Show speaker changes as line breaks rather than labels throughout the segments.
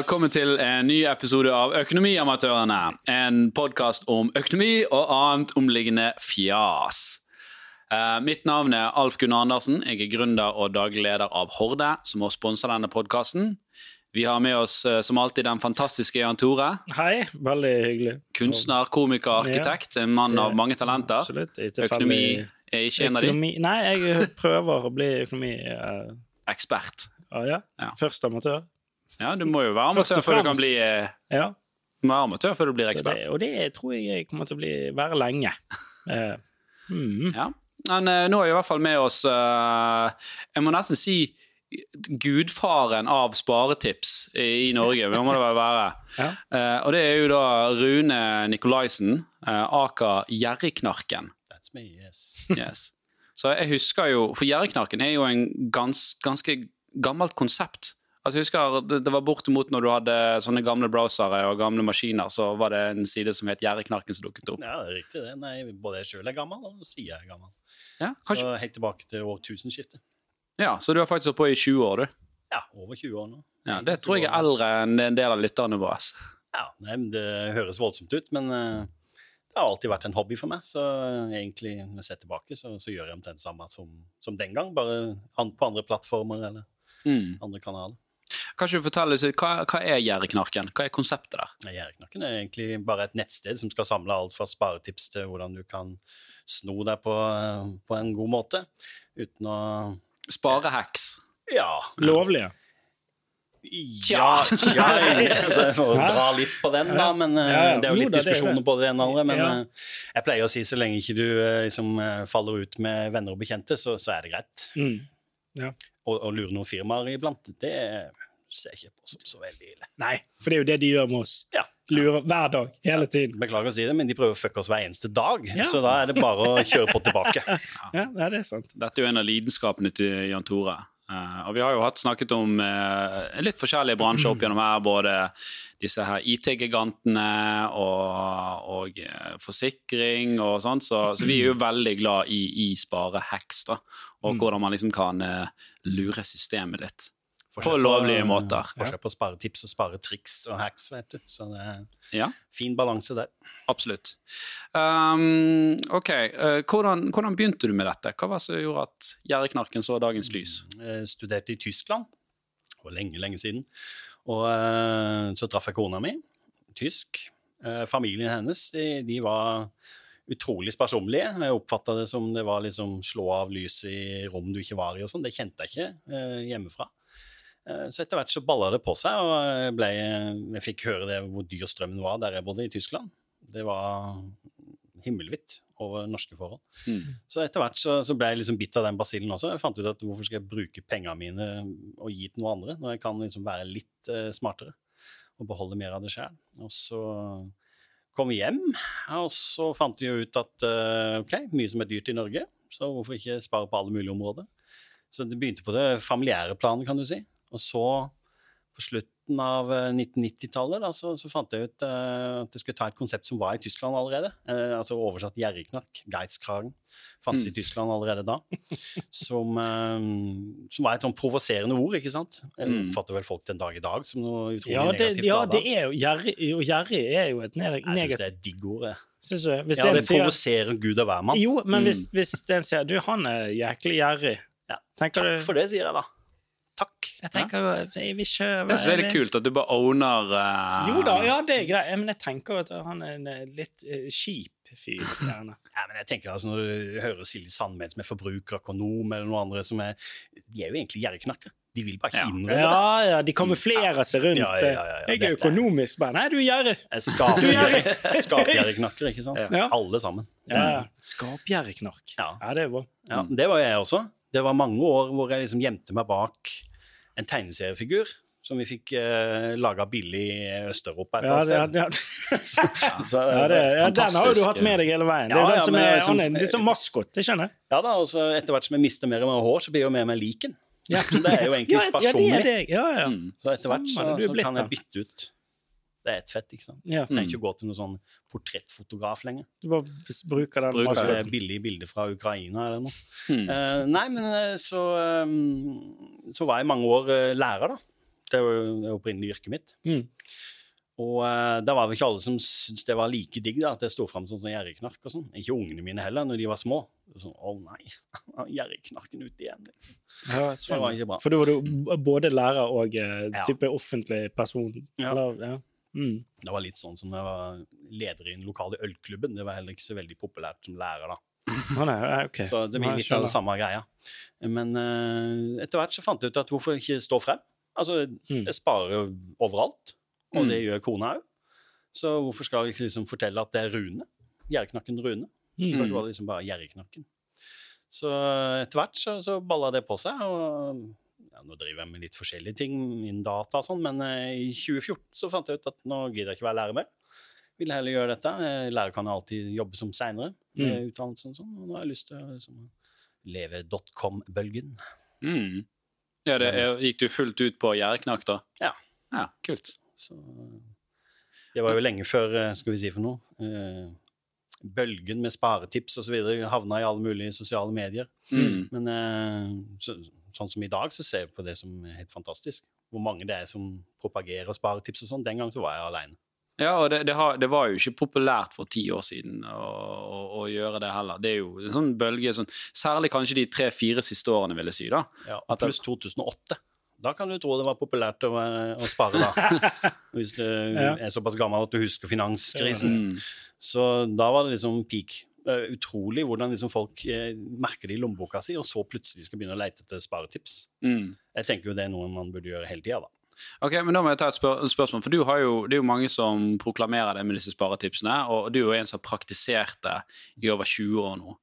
velkommen til en ny episode av Økonomiamatørene. En podkast om økonomi og annet omliggende fjas. Eh, mitt navn er Alf Gunnar Andersen. Jeg er gründer og daglig leder av Horde, som har sponsa denne podkasten. Vi har med oss eh, som alltid den fantastiske Jan Tore.
Hei, veldig hyggelig.
Kunstner, komiker, arkitekt. En mann av mange talenter.
Absolutt.
Økonomi er ikke en av de.
Økonomi- Nei, jeg prøver å bli økonomi... eh,
Ekspert.
Ah, ja.
Ja.
Først amatør.
Ja, du må jo være amatør før du kan bli eh,
Ja.
amatør før du blir ekspert.
det, og det tror jeg kommer til å bli, være lenge. Eh, mm.
Ja. Men uh, nå er vi i hvert fall med oss uh, Jeg må nesten si gudfaren av sparetips i, i Norge. Det må det vel være.
Ja.
Eh, og det er jo da Rune Nikolaisen, uh, aka Gjerriknarken.
That's me, yes.
Yes. Så jeg husker jo For Gjerriknarken er jo en gans, ganske gammelt konsept. Altså jeg husker det, det var bortimot når du hadde sånne gamle browsere og gamle maskiner, så var det en side som het Gjerdeknarken som dukket opp.
Ja, det er riktig det. Nei, både jeg sjøl er gammel, og sida er gammel.
Ja, kanskje,
Så helt tilbake til årtusenskiftet.
ja, Så du har faktisk holdt på i 20 år, du.
Ja, over 20 år nå.
Ja, Det tror jeg er eldre enn en del av lytterne våre.
Ja, nei, Det høres voldsomt ut, men eh, det har alltid vært en hobby for meg. Så egentlig, når jeg ser tilbake, så, så gjør jeg omtrent det samme som, som den gang, bare på andre plattformer eller
Mm.
andre kanaler.
Kan ikke du fortelle oss, hva, hva er Gjerdeknarken? Hva er konseptet der?
Gjerdeknarken er egentlig bare et nettsted som skal samle alt fra sparetips til hvordan du kan sno deg på, på en god måte. Uten å
Sparehacks?
Ja.
Lovlige.
Ja, tja, altså, jeg får dra litt på den, da. Men eh, det er jo litt
er
diskusjoner på det ene og andre. Men eh, jeg pleier å si så lenge ikke du eh, liksom, faller ut med venner og bekjente, så, så er det greit.
Mm.
Og, og lure noen firmaer iblant, det ser ikke på som så veldig ille.
Nei, for det er jo det de gjør med oss.
Ja.
Lurer hver dag, hele tiden.
Beklager å si det, men de prøver å fucke oss hver eneste dag.
Ja.
Så da er det bare å kjøre på tilbake.
Ja, det er sant.
Dette er jo en av lidenskapene til Jan Tore. Uh, og vi har jo hatt snakket om uh, litt forskjellige bransjer opp gjennom her. Både disse her IT-gigantene og, og uh, forsikring og sånt. Så, så vi er jo veldig glad i, i spareheks, da. Og hvordan man liksom kan lure systemet litt.
Forskjell
lovlige måter.
Forskjell på sparetips og sparetriks og hacks, vet du. Så det er
Ja,
fin balanse der.
absolutt. Um, ok, eh, hvordan, hvordan begynte du med dette? Hva var det som gjorde at Gjerdeknarken så dagens lys?
Jeg studerte i Tyskland for lenge, lenge siden. Og uh, så traff jeg kona mi, tysk. Uh, familien hennes de, de var utrolig sparsommelige. Jeg oppfatta det som det var liksom slå av lyset i rom du ikke var i og sånn. Det kjente jeg ikke eh, hjemmefra. Eh, Så etter hvert så balla det på seg, og jeg, ble, jeg fikk høre det, hvor dyr strømmen var der jeg bodde, i Tyskland. Det var himmelhvitt over norske forhold.
Mm.
Så etter hvert så, så ble jeg liksom bitt av den basillen også. Jeg fant ut at hvorfor skal jeg bruke pengene mine og gi til noe andre, når jeg kan liksom være litt uh, smartere og beholde mer av det sjøl. Og så kom vi hjem, og så fant vi jo ut at uh, ok, mye som er dyrt i Norge, så hvorfor ikke spare på alle mulige områder. Så det begynte på det familiære planet, kan du si. Og så, på slutten av eh, 1990-tallet, så, så fant jeg ut uh, at jeg skulle ta et konsept som var i Tyskland allerede. Uh, altså oversatt gjerrigknark, Geitzkragen Fantes i Tyskland allerede da. Som, uh, som var et sånn provoserende ord, ikke sant? Jeg
Mm.
oppfatter vel folk den dag i dag som noe utrolig
Ja, det,
negativt.
ja, det er jo gjerrig, og gjerrig er jo et negativt
Jeg syns det er et?
Hvis
Ja, det provoserer Gud og hvermann.
Jo, men
Mm.
hvis, hvis den sier du, han er jæklig gjerrig,
Ja. Takk
du
for det, sier jeg da. Takk.
Jeg tenker jo jeg vil ikke
Det synes det er litt kult at du bare owner uh...
Jo da, ja, det er greit, men jeg tenker at han er en eh, litt uh, kjip fyr, gjerne.
Ja, men jeg tenker altså Når du hører Silje Sandmed som er forbrukerøkonom, eller noen andre som er De er jo egentlig gjerrigknakker. De vil bare ikke
Ja.
innrømme det.
Ja, ja, de kamuflerer seg rundt.
Ja, ja, ja, ja,
Jeg er økonomisk, bare. nei, du er gjerrig.
Jeg skaper- Skapgjerrigknakker, ikke sant?
Ja.
Alle sammen.
Ja, Skapgjerrigknark.
Ja.
Ja, det er bra.
Ja, det var jeg også. Det var mange år hvor jeg liksom gjemte meg bak en tegneseriefigur som vi fikk eh, laga billig i Øst-Europa et
Ja,
eller
det, ja,
sted. Så,
ja, det, ja, den har jo du hatt med deg hele veien. Det
Ja,
er den
ja,
som
men
er, som, er litt som maskot, det skjønner jeg.
ja da, og så etter hvert som jeg mister mer og mer hår, så blir jeg jo mer og mer liken.
Ja.
Så det er jo egentlig
Ja, ja, det er det. Ja, ja.
Mm.
Så etter hvert så,
det, er
så kan jeg bytte ut. Det er ett fett, ikke sant.
ja.
Trenger ikke å gå til noen sånn portrettfotograf lenger.
Du bare bruker den
Bruker
det billige bilder fra Ukraina eller noe.
Hmm.
Uh, nei, men eh, så, um, så var jeg mange år uh, lærer, da. Det var det opprinnelige yrket mitt.
Mm.
Og uh, da var det ikke alle som syntes det var like digg da, at jeg sto fram som sånn gjerrigknark og sånn. Ikke ungene mine heller, når de var små. Sånn, Å nei, gjerrigknarken ute igjen. Liksom.
Ja,
Det var ikke bra.
For da var du både lærer og
Ja.
type offentlig person?
Ja.
Eller, ja. Mm.
Det var litt sånn som jeg var leder i den lokale ølklubben. Det var heller ikke så veldig populært som lærer da.
Å, nei, okay.
Så det blir litt av det samme greia. Men uh, etter hvert så fant jeg ut at hvorfor ikke stå frem? Altså,
Mm.
jeg sparer jo overalt, og
Mm.
det gjør kona òg. Så hvorfor skal jeg liksom fortelle at det er Rune? Gjerrigknakken Rune.
Mm.
Først var det liksom bare gjerrigknakken. Så etter hvert så, så balla det på seg, og ja, nå driver jeg med litt forskjellige ting innen data og sånn, men eh, i 2014 så fant jeg ut at nå gidder jeg ikke være lærer mer. Vil heller gjøre dette. Eh, Lærer kan alltid jobbe som seinere, med utdannelsen og sånn, og nå har jeg lyst til å liksom, leve dotcom-bølgen.
Mm. Ja, det, er- gikk du fullt ut på gjerdeknakk, da?
Ja.
Ja, kult.
Så det var jo lenge før, eh, skal vi si for noe, eh, bølgen med sparetips videre havna i alle mulige sosiale medier.
Mm.
Men eh, så, sånn som i dag, så ser jeg på det som helt fantastisk. Hvor mange det er som propagerer sparetips og sånn. Den gang så var jeg aleine.
Ja, og det, det, har, det var jo ikke populært for ti år siden å, å, å gjøre det heller. Det er jo en sånn bølge, sånn, særlig kanskje de tre-fire siste årene, vil jeg si. da.
Ja,
og
pluss 2008. Da kan du tro det var populært å, å spare, da. Hvis du
Ja.
er såpass gammel at du husker finanskrisen.
Mm.
Så da var det liksom peak. Eh, utrolig hvordan liksom folk eh, merker det i lommeboka si, og så plutselig skal begynne å lete etter sparetips.
Mm.
Jeg tenker jo det er noe man burde gjøre hele tida, da.
Ok, men Da må jeg ta et spør spørsmål. For du har jo, Det er jo mange som proklamerer det med disse sparetipsene, og du er jo en som har praktisert det i over 20 år nå.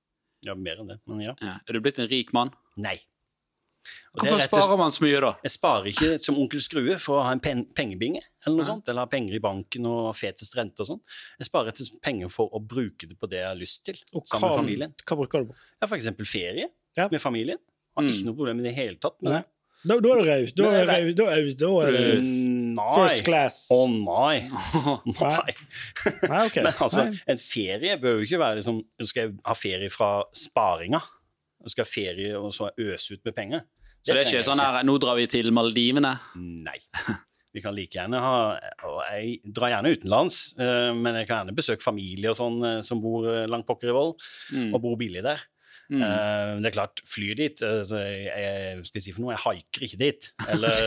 Ja, mer enn det, men ja.
Ja. Er du blitt en rik mann?
Nei.
Hvorfor
slett-
sparer man så mye, da?
Jeg sparer ikke som onkel Skrue for å ha en pen pengebinge, eller noe
Ja.
sånt, eller ha penger i banken og fetest rente og sånn. Jeg sparer etter penger for å bruke det på det jeg har lyst til,
Og
sammen med
hva,
familien.
hva bruker du på?
Ja, for eksempel ferie
Ja.
med familien. Har
Mm.
ikke noe problem i det hele tatt med det.
Da, da er du raus. Da, er
Nei.
first class.
Å nei. nei.
Nei, okay.
Men altså,
Nei.
en ferie bør jo ikke være liksom Skal jeg ha ferie fra sparinga? Skal jeg ha ferie og så øse ut med penger?
Så det er ikke sånn her Nå drar vi til Maldivene.
Nei. Vi kan like gjerne ha og Jeg drar gjerne utenlands, eh, men jeg kan gjerne besøke familie og sånn eh, som bor eh, langt pokker i Vold,
Mm.
og bor billig der.
Mm.
Det er klart, flyr dit altså, jeg, jeg, skal jeg si for noe, jeg haiker ikke dit. Eller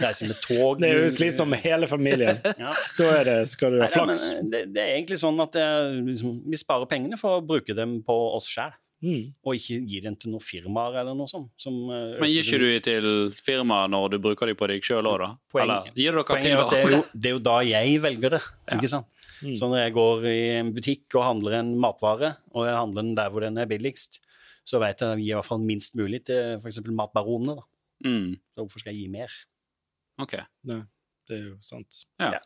reiser med tog.
Det er jo slitsomt med hele familien.
Ja.
Da er det, skal du ha
Nei, nei, men
flaks.
eh, det, det er egentlig sånn at jeg, liksom, vi sparer pengene for å bruke dem på oss sjæl,
Mm.
og ikke gir den til noen firmaer eller noe sånt. Som, eh,
Men gir ikke du til firmaet når du bruker dem på deg sjøl òg, da?
Poeng-
Eller gir dere
Poenget
til
er det er, jo, det er jo da jeg velger det.
Ja.
ikke sant?
Mm.
Så når jeg går i en butikk og handler en matvare, og jeg handler den der hvor den er billigst, så vet jeg at jeg gir i hvert fall minst mulig til f.eks. matbaronene. da.
Mm.
Så hvorfor skal jeg gi mer?
Ok.
Nei, det er jo sant.
Ja.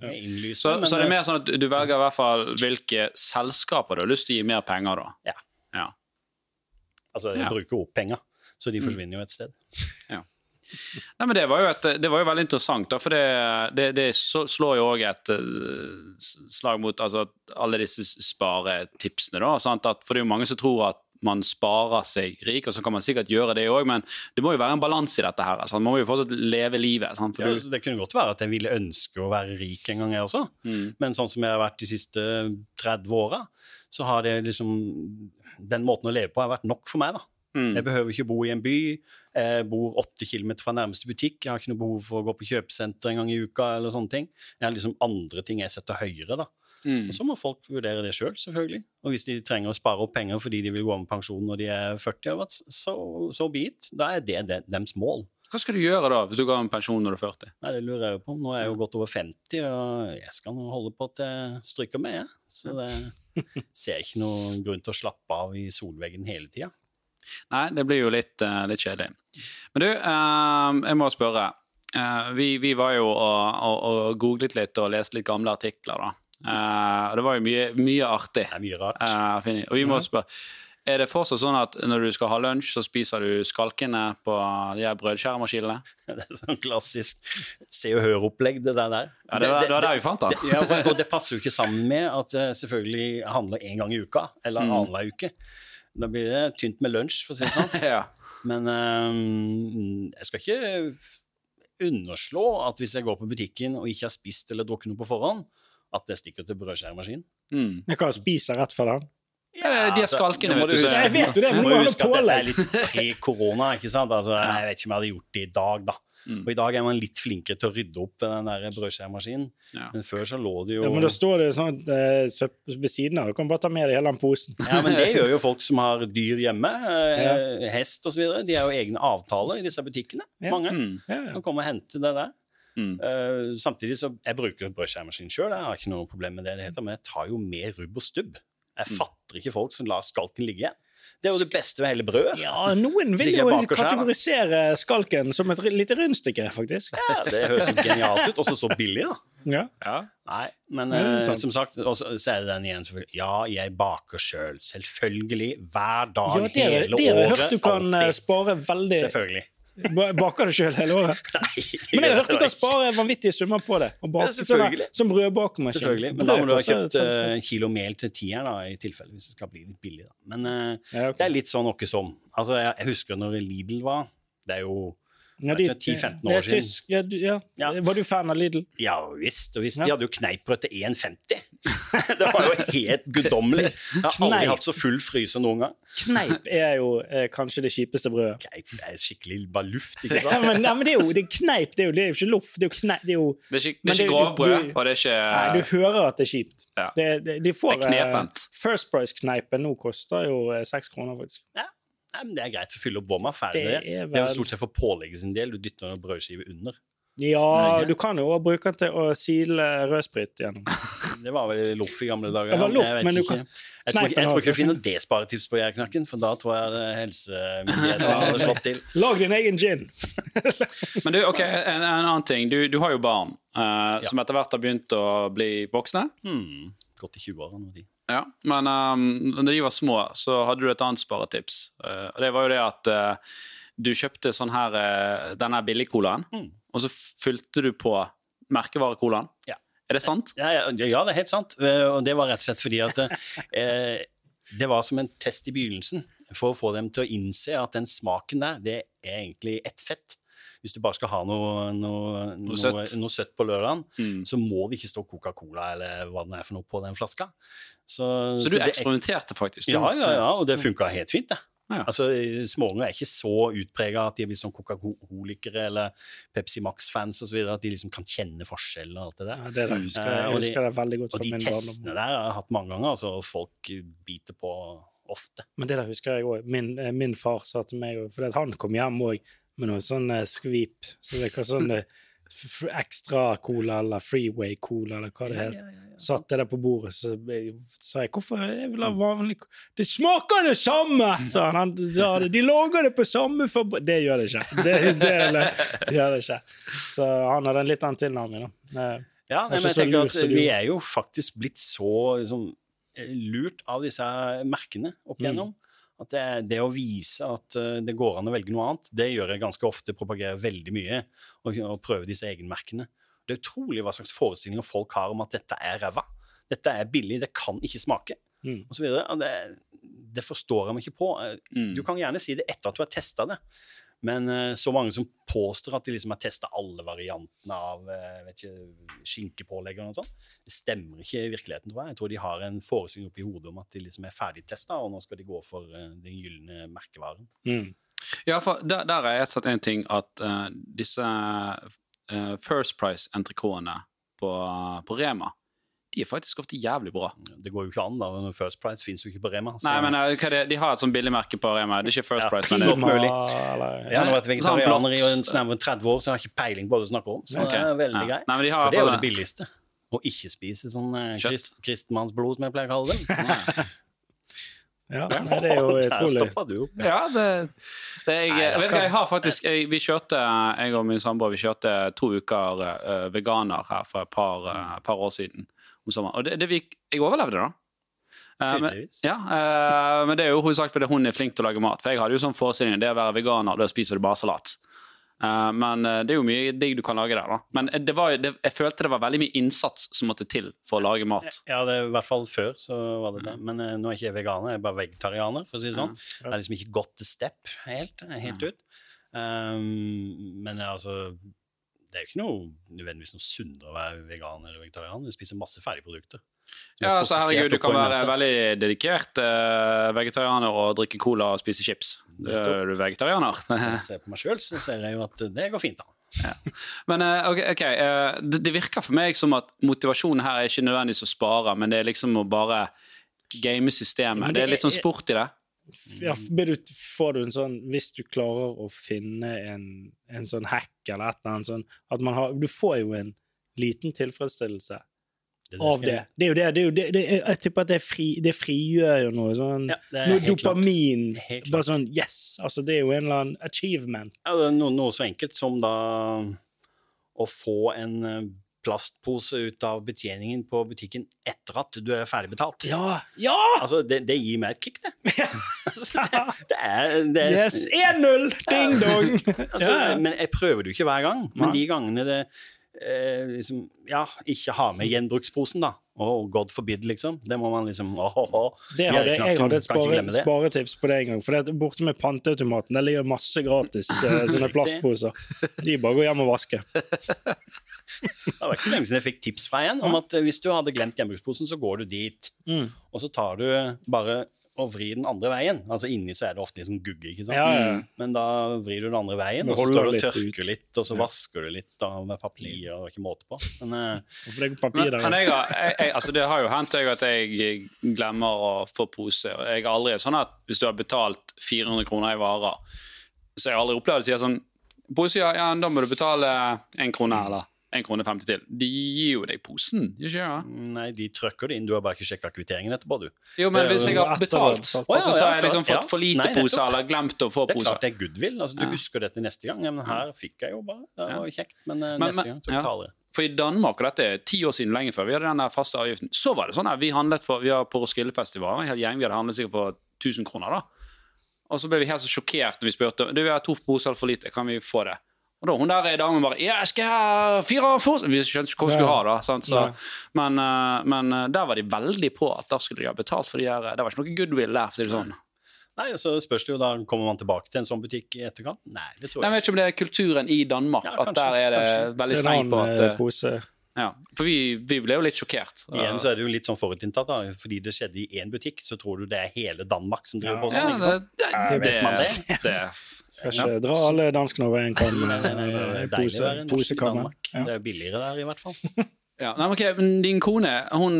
Det er innlysende.
Så, så det er mer sånn at du velger i hvert fall hvilke selskaper du har lyst til å gi mer penger, da?
Ja.
Ja.
Altså, jeg
Ja.
bruker opp penger, så de
Mm.
forsvinner jo et sted.
Nei, men det var jo, et, det var jo veldig interessant, da, for det, det, det slår jo òg et eh, slag mot altså, alle disse sparetipsene. da, sant? At, For det er jo mange som tror at man sparer seg rik, og så kan man sikkert gjøre det òg, men det må jo være en balanse i dette her. Sant? Man må jo fortsatt leve livet. Sant?
Ja, det kunne godt være at jeg ville ønske å være rik en gang, jeg også.
mm,
Men sånn som jeg har vært de siste 30 åra, så har det liksom Den måten å leve på har vært nok for meg, da.
mm,
Jeg behøver ikke bo i en by. Jeg bor åtte kilometer fra nærmeste butikk. Jeg har ikke noe behov for å gå på kjøpesenter en gang i uka. eller sånne ting. Jeg har liksom andre ting jeg setter høyere. da.
mm.
Og Så må folk vurdere det sjøl, selv, selvfølgelig. Og hvis de trenger å spare opp penger fordi de vil gå av med pensjon når de er 40, eller så so be it. Da er det, det deres mål.
Hva skal du gjøre da, hvis du går av med pensjon når du er 40?
Nei, Det lurer jeg jo på. Nå er jeg jo godt over 50, og jeg skal nå holde på til jeg stryker med. Jeg. Så det ser ikke noen grunn til å slappe av i solveggen hele tida.
Nei, det blir jo litt, eh, litt kjedelig. Men du, eh, jeg må spørre. Eh, vi, vi var jo og, og, og googlet litt og leste litt gamle artikler, da. Uh, det var jo mye, mye artig.
Det er mye rart.
Uh, og vi må spørre Er det fortsatt sånn at når du skal ha lunsj, så spiser du skalkene på de her brødskjæremaskinene?
Det er sånn klassisk Se og Hør-opplegg, det der. der.
Ja, det var, det var der vi fant
det,
den.
ja, og det passer jo ikke sammen med at jeg selvfølgelig handler én gang i uka, eller
Mm.
annenhver uke. Da blir det tynt med lunsj, for å si det sånn.
ja.
Men um, jeg skal ikke underslå at hvis jeg går på butikken og ikke har spist eller drukket noe på forhånd, at det stikker til brødskjæremaskinen.
Mm.
Jeg kan spise rett for den.
Ja, de er skalkene,
nå
vet du.
Jeg vet jo det, men
Du må huske at dette er litt pre-korona, ikke sant? Altså, jeg vet ikke om jeg hadde gjort det i dag, da.
Mm.
Og i dag er man litt flinkere til å rydde opp den der brødskjæremaskinen.
Ja.
Men før så lå det jo
Ja, men da står det sånn at, søpp- ved siden av. Du kan bare ta med deg hele den posen.
Ja, men det gjør jo folk som har dyr hjemme, Ja. hest osv. De har jo egne avtaler i disse butikkene.
Ja.
Mange
Mm.
Ja, ja.
kan komme og henter det der.
Mm.
Uh, samtidig så jeg bruker brødskjærmaskin sjøl, jeg har ikke noe problem med det, det heter, men jeg tar jo med rubb og stubb. Jeg
Mm.
Fatter ikke folk som lar skalken ligge. Det er jo det beste ved hele brødet.
Ja, noen vil jo kategorisere skalken som et lite rundstykke, faktisk.
Ja, det høres jo genialt ut, også så billig, da.
Ja.
Ja.
Nei, men
mm, det er
eh, som sagt, og så er det den igjen, selvfølgelig. Ja, jeg baker sjøl. Selvfølgelig. Hver dag,
Ja, det,
hele
det har jeg
året.
hørt du kan eh,
alltid.
spare veldig
Selvfølgelig.
Ba- Baker du sjøl hele året?
Nei,
Men jeg har hørt du
det
kan spare vanvittige summer på det. Og bake
Ja,
sånn
selvfølgelig.
som brødbakermaskin.
Selvfølgelig. Men da må du ha kjøpt
koster
eh, en kilo mel til tieren, da, i tilfelle, hvis det skal bli litt billig. Da. Men uh,
Ja, okay.
det er litt sånn åkke som Altså, jeg, jeg husker når Lidl var Det er jo
Ja,
er
de-
10-15
er
år siden.
tysk- Ja, du, ja.
Ja.
Var du fan av Lidl?
Ja visst. Og visst,
Ja.
de hadde jo kneippbrød til 1,50. det var jo helt guddommelig. Jeg har aldri
Kneip.
hatt så full fryser noen gang.
Kneip er jo eh, kanskje det kjipeste brødet.
Kneip er skikkelig bare luft, ikke
Ja,
sant?
men, ja, men det er jo det er kneip, det er jo, det er jo ikke loff. Det er jo kneip, det er jo
Det er ikke,
Men
det er
det-
ikke grovbrød,
du-
og det er ikke
Nei, du hører at det er kjipt.
Ja.
Det, det, de får,
Det er knepent.
Uh, First Price-kneipen nå koster jo eh, seks kroner, faktisk.
Nei, men det er greit å fylle opp vomma. Ferdig.
Det
Det
er
er, det er
vel-
jo stort sett for pålegget sin del. Du dytter en brødskive under.
Ja, du kan jo også bruke den til å sile rødsprit gjennom.
Det var vel loff i gamle dager.
Det var
ja.
loff,
Jeg
men du
ikke.
kan-
Jeg tror, ikke, jeg tror ikke du finner det sparetips på Gjærknakken, for da tror jeg det helsemyndighetene hadde slått til.
Lag din egen gin!
Men du, ok, en, en annen ting. Du, du har jo barn eh, som etter hvert har begynt å bli voksne.
Hmm. Gått i 20-åra nå, de.
Ja, Men um, da de var små, så hadde du et annet sparetips. Uh, og det var jo det at uh, du kjøpte sånn her, uh, denne billigcolaen,
Mm.
og så fylte du på merkevarecolaen.
Ja.
Er det sant?
Ja, ja, ja, det er helt sant. Eh, Og det var rett og slett fordi at eh, det var som en test i begynnelsen for å få dem til å innse at den smaken der, det er egentlig ett fett. Hvis du bare skal ha noe, noe, noe,
søtt.
noe søtt på lørdagen,
Mm.
så må det ikke stå Coca-Cola eller hva det er for noe på den flaska. Så,
Så du
er-
eksperimenterte faktisk?
Ja, ja, ja, og det funka helt fint, det.
Ja.
Altså, Småunger er ikke så utprega at de er blitt sånn Coca-Holikere eller Pepsi Max-fans osv. At de liksom kan kjenne forskjell og alt det der.
Ja, det jeg husker jeg,
Eh, og de-
husker det veldig godt
Og
fra
de testene der har jeg hatt mange ganger, altså, og folk biter på ofte.
Men det der husker jeg òg. Min, eh, min far sa til meg for han kom hjem òg med noe sånn eh, skvip. Så det er sånn f- f- ekstra cola eller freeway cola eller hva det heter. Satt jeg der på bordet, så sa jeg hvorfor jeg vil ha vanlig Det smaker det samme! sa han. han sa det, De lager det på samme fabrik Det gjør det ikke. Det, det, det gjør det ikke. Så han hadde en litt annen tilnærming. da. Eh,
Ja, nei, men jeg tenker
lurt
at Vi er jo faktisk blitt så liksom, eh, lurt av disse merkene opp
Mm.
At det, det å vise at eh, det går an å velge noe annet, det gjør jeg ganske ofte. Propagerer veldig mye og, og prøver disse egenmerkene. Det er utrolig hva slags forestillinger folk har om at dette er ræva. Dette er billig, det kan ikke smake,
Mm.
og så videre. Det, det forstår jeg meg ikke på. Eh,
Mm.
Du kan gjerne si det etter at du har testa det, men uh, så mange som påstår at de liksom har testa alle variantene av uh, ikke, skinkepålegg og noe sånt, det stemmer ikke i virkeligheten, tror jeg. Jeg tror de har en forestilling oppi hodet om at de liksom er ferdigtesta, og nå skal de gå for uh, den gylne merkevaren.
Mm.
Ja, for der, der er jeg sett en ting at disse First Price-entrecôtene på, på Rema, de er faktisk ofte jævlig bra.
Det går jo ikke an, da. First Price fins jo ikke på Rema. så-
Nei, men eh, hva er det? De har et sånt billigmerke på Rema. Det er ikke First
Ja,
Price, men det
Godt mulig.
Eller,
jeg har vært
Sånn
vegetarianer i en nærmere 30 år, så jeg har ikke peiling på hva du snakker om. Så
okay.
det er veldig
Ja.
greit.
Nei, men de har
For det er jo det billigste. Å ikke spise sånn eh, krist, kristmannsblod, som jeg pleier å kalle det.
ja, nei, det er jo
Der
utrolig.
stoppa du opp.
Ja, det, det er, jeg,
Nei,
jeg jeg har faktisk jeg, Vi kjørte, jeg og min samboer vi kjørte to uker uh, veganer her for et par, uh, par år siden. Om sommeren. Og det, det vi, jeg overlevde, da. Uh, men, ja, uh, men det er jo hovedsakelig fordi hun er flink til å lage mat. For jeg hadde jo sånn forestilling det å være veganer, da spiser du bare salat. Uh, men det er jo mye digg du kan lage der, da. Men det var, det, jeg følte det var veldig mye innsats som måtte til for å lage mat.
Ja, det i hvert fall før så var det det. Men eh, nå er ikke jeg veganer, jeg er bare vegetarianer, for å si det sånn. Det er liksom ikke gått til step helt, helt ut. Um, men altså det er jo ikke noe nødvendigvis noe sunnere å være vegan eller vegetarianer. Du spiser masse ferdigprodukter. Er
Ja, altså herregud, du kan være veldig dedikert uh, vegetarianer og drikke cola og spise chips. Du er du vegetarianer.
Når jeg ser på meg sjøl, så ser jeg jo at det går fint an.
Men uh, ok, okay uh, det, det virker for meg som at motivasjonen her er ikke nødvendigvis å spare, men det er liksom å bare game systemet. det,
det
er litt sånn sport i det.
Ja, du, får du en sånn Hvis du klarer å finne en, en sånn hack eller et eller annet sånn at man har, Du får jo en liten tilfredsstillelse
Det
av det. Det er jo det. det, er jo det, det er, jeg tipper at det, fri, det frigjør jo noe sånn
Ja,
Noe dopamin. Bare sånn Yes! Altså, det er jo en eller annen achievement.
Ja, det er noe, noe så enkelt som da å få en eh, plastpose ut av betjeningen på butikken etter at du er ferdigbetalt.
Ja! Ja!
Altså, det, det gir meg et kick, det. altså, det, det er, det er
Yes! 1-0! Ding dong!
altså,
Ja.
Men jeg prøver det jo ikke hver gang. Men de gangene det eh, liksom, Ja, ikke ha med gjenbruksposen, da. Oh, God forbid, liksom. Det må man liksom oh, åh.
Det hadde, jeg hadde et spare, sparetips på det en gang. For det, er borte med panteautomaten der ligger masse gratis eh, sånne plastposer. De bare går hjem og vasker.
Det var ikke så lenge siden jeg fikk tips fra en om at eh, hvis du hadde glemt gjenbruksposen, så går du dit,
Mm.
og så tar du bare og vrir den andre veien. Altså Inni så er det ofte liksom gugge, ikke sant?
Ja, ja.
Men da vrir du den andre veien, og så står du og tørker
ut.
litt, og så vasker du litt da, med papir og ikke måte på. Men eh,
papir
Men, men jeg, jeg, jeg, altså det har jo hendt at jeg glemmer å få pose. og Jeg er aldri sånn at hvis du har betalt 400 kroner i varer, så har jeg aldri opplevd å si sånn Pose, ja, ja, da må du betale én krone, eller 1 krone 50 til. De gir jo deg posen, gjør ikke det?
nei, de trykker det inn. Du har bare ikke sjekka kvitteringen etterpå, du.
Jo, men hvis jeg har betalt, og så
ja,
så har
ja,
jeg liksom fått
ja.
for lite
Nei,
poser, eller glemt å få
Det er klart det er goodwill. Altså, du husker dette neste gang. Men her fikk jeg jo bare. Det var kjekt. Men, eh,
Men-
neste
men-
gang så betaler jeg.
For i Danmark, og dette er ti år siden lenge før, vi hadde den der faste avgiften, så var det sånn at vi handlet for, vi var på Roskildefestivalen, en hel gjeng, vi hadde handlet sikkert for 1000 kroner da. Og så ble vi helt så sjokkert når vi spurte, du vi har to poser for lite, kan vi få det? Og da hun der damen bare, ja, jeg skal ha fire for... Vi skjønte ikke hva vi skulle ha da, sant? Så, men, eh, men eh, der var de veldig på at der skulle de ha betalt for de her, det var ikke noe goodwill der, for å si det sånn.
Nei, så spørs det jo da, Kommer man tilbake til en sånn butikk i etterkant? Nei, det tror
jeg ikke.
jeg
vet ikke om det er kulturen i Danmark,
Ja,
at der er det
kanskje.
veldig strengt på at
eh,
eh,
pose.
Ja. For vi, vi ble jo litt sjokkert.
Igjen så er det jo litt sånn forutinntatt, da. Fordi det skjedde i én butikk, så tror du det er hele Danmark som driver på sånn. Ja,
det, det,
Ja,
det,
vet man
det,
det?
Skal ikke dra alle danskene over en kam.
Nei, nei, nei, det er deilig å være norsk i
posekammer.
Danmark.
Ja.
Det er billigere der, i hvert fall.
Ja, nei, men men Din kone hun,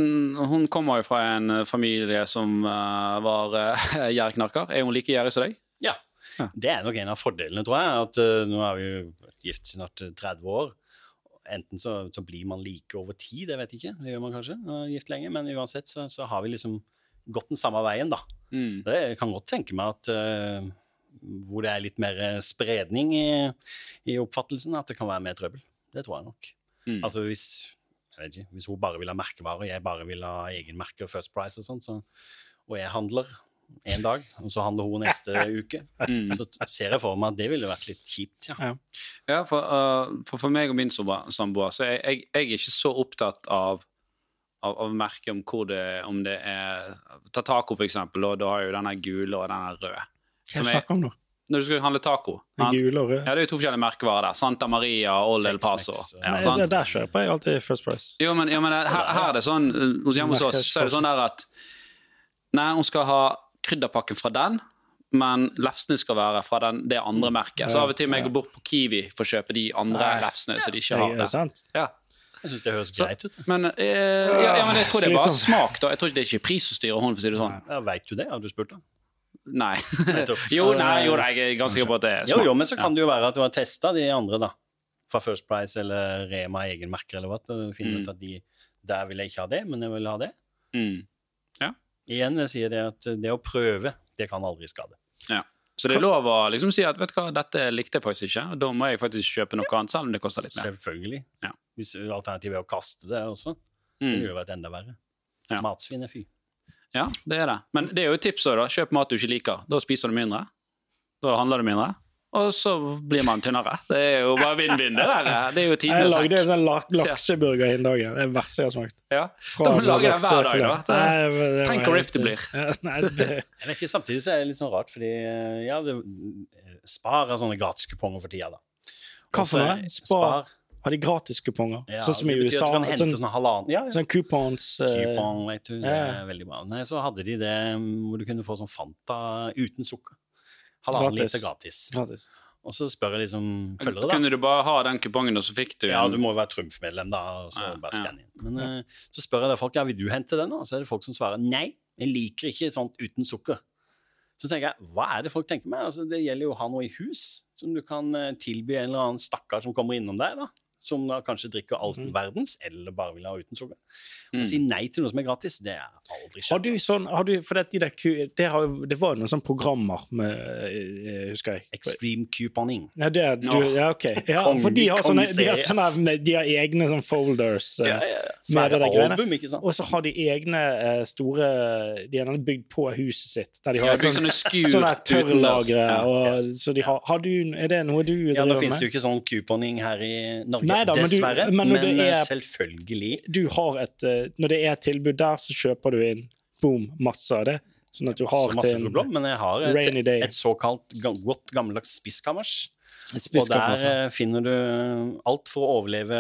hun kommer jo fra en eh, familie som uh, var uh, gjærknarker. Er hun like gjerrig som deg?
Ja.
Ja.
Det er nok en av fordelene, tror jeg. At uh, nå er vi jo gift snart eh, 30 år. Enten så, så blir man like over tid, det vet jeg ikke. Det gjør man kanskje. gift lenge, Men uansett så, så har vi liksom gått den samme veien, da.
Mm.
Det jeg kan godt tenke meg at uh, hvor det er litt mer eh, spredning i, i oppfattelsen, at det kan være mer trøbbel. Det tror jeg nok.
Mm.
Altså hvis, jeg vet ikke, hvis hun bare vil ha merkevarer, og jeg bare vil ha egenmerke og First Price og sånn, så, og jeg handler en dag, og så handler hun neste uke,
Mm.
så ser jeg for meg at det ville vært litt kjipt. Ja.
Ja, for, uh, for, for meg og min samboer, så er jeg, jeg er ikke så opptatt av av, av merke om hvor det om det er Ta taco, for eksempel, og da har jo denne gule og denne røde.
Hva
er-
snakker om nå?
Når du skal handle taco
Den gule og røde?
Ja, Det er jo to forskjellige merkevarer der. Santa Maria og Old El Paso. Ja,
Nei, det, der kjøper jeg alltid First Price.
Jo, men, jo, men her, her er det sånn hos hjemme hos oss så er det sånn der at Nei, hun skal ha krydderpakken fra den, men lefsene skal være fra den, det andre merket. Så av og til må jeg gå bort på Kiwi for å kjøpe de andre
Nei.
lefsene så de ikke har
det?
Ja.
Jeg syns det høres
Så-
greit ut.
Men, eh, ja, ja, men jeg tror det er bare smak. da. Jeg tror ikke det er ikke pris som styrer hånden, for å si det sånn.
Ja, Veit du det? Har du spurt, da?
Nei. Jo, nei, jo, nei, jeg er ganske sikker på at det er
Jo,
smak.
jo, men så kan det jo være at du har testa de andre, da. Fra First Price eller Rema egenmerker eller hva. Og finner
Mm.
ut at de Der vil jeg ikke ha det, men jeg vil ha det.
Mm.
Igjen jeg sier det at det å prøve, det kan aldri skade.
Ja. Så det er lov å liksom si at vet du hva, dette likte jeg faktisk ikke, og da må jeg faktisk kjøpe noe annet, selv om det koster litt mer.
Selvfølgelig.
Ja.
Hvis alternativet er å kaste det også, det
Mm.
ville jo vært enda verre.
Ja.
Matsvinn er fy.
Ja, det er det. Men det er jo et tips òg, da. Kjøp mat du ikke liker. Da spiser du mindre. Da handler du mindre. Og så blir man tynnere. Det er jo bare vinn-vinn, det der. Det er jo
Jeg lagde en sånn lak lakseburger den dagen. Det er det verste jeg har smakt.
Ja. Da må du lage den hver dag, da.
Nei, det- det
Tenk hvor ripped det
blir. Ja, Nei, det,
Jeg ikke, Samtidig så er det litt sånn rart, fordi eh, ja, det, sparer sånne gratiskuponger for tida, da.
hva for noe? Spar? Har de gratiskuponger?
Ja,
sånn som i USA?
Du kan hente
Sånn,
sånn halvannen ja, ja.
sånn coupons eh,
Coupon, vet du. Det er veldig bra. Nei, så hadde de det hvor du kunne få sånn Fanta uten sukker. Halvannen
Gratis.
liter gratis.
gratis.
Og så spør jeg liksom følgere, da.
Kunne du bare ha den kupongen, og så fikk du
Ja, du må jo være Trumf-medlem, da, og så
Ja,
bare
ja.
inn. Men uh, så spør jeg folk ja, vil du hente den, da? Så er det folk som svarer nei, jeg liker ikke sånt uten sukker. Så tenker jeg, hva er det folk tenker med? Altså, det gjelder jo å ha noe i hus som du kan eh, tilby en eller annen stakkar som kommer innom deg, da. Som da kanskje drikker alt
mm.
verdens, eller bare vil ha uten sukker.
Mm.
Å si nei til noe som er gratis, det er aldri
Har du sånn, har du, for det, de det, har, det var jo noen sånne programmer med eh, Husker jeg.
Extreme couponing.
Ja, det, er- du, ja, ok. Ja, for de har, sånne, de, har sånne, de har egne sånne folders. eh,
Ja, ja, ja.
med det der greiene.
album, ikke sant?
Og så har de egne eh, store De har bygd på huset sitt. Der de har sånn,
sånne skur
sånne
utendørs.
tørrlagre.
Ja.
Så de har, har du, er det noe du driver med?
Ja, nå finnes det jo ikke sånn couponing her i Norge,
Nei da, men du-
dessverre.
men
Men,
det
eh,
er-
selvfølgelig.
Du har et eh, Når det er et tilbud der, så kjøper du inn boom, masse av det. Sånn at du har
Masse, masse
til
problem, men jeg har et, et såkalt godt gammeldags
spiskammers.
Og der eh, finner du alt for å overleve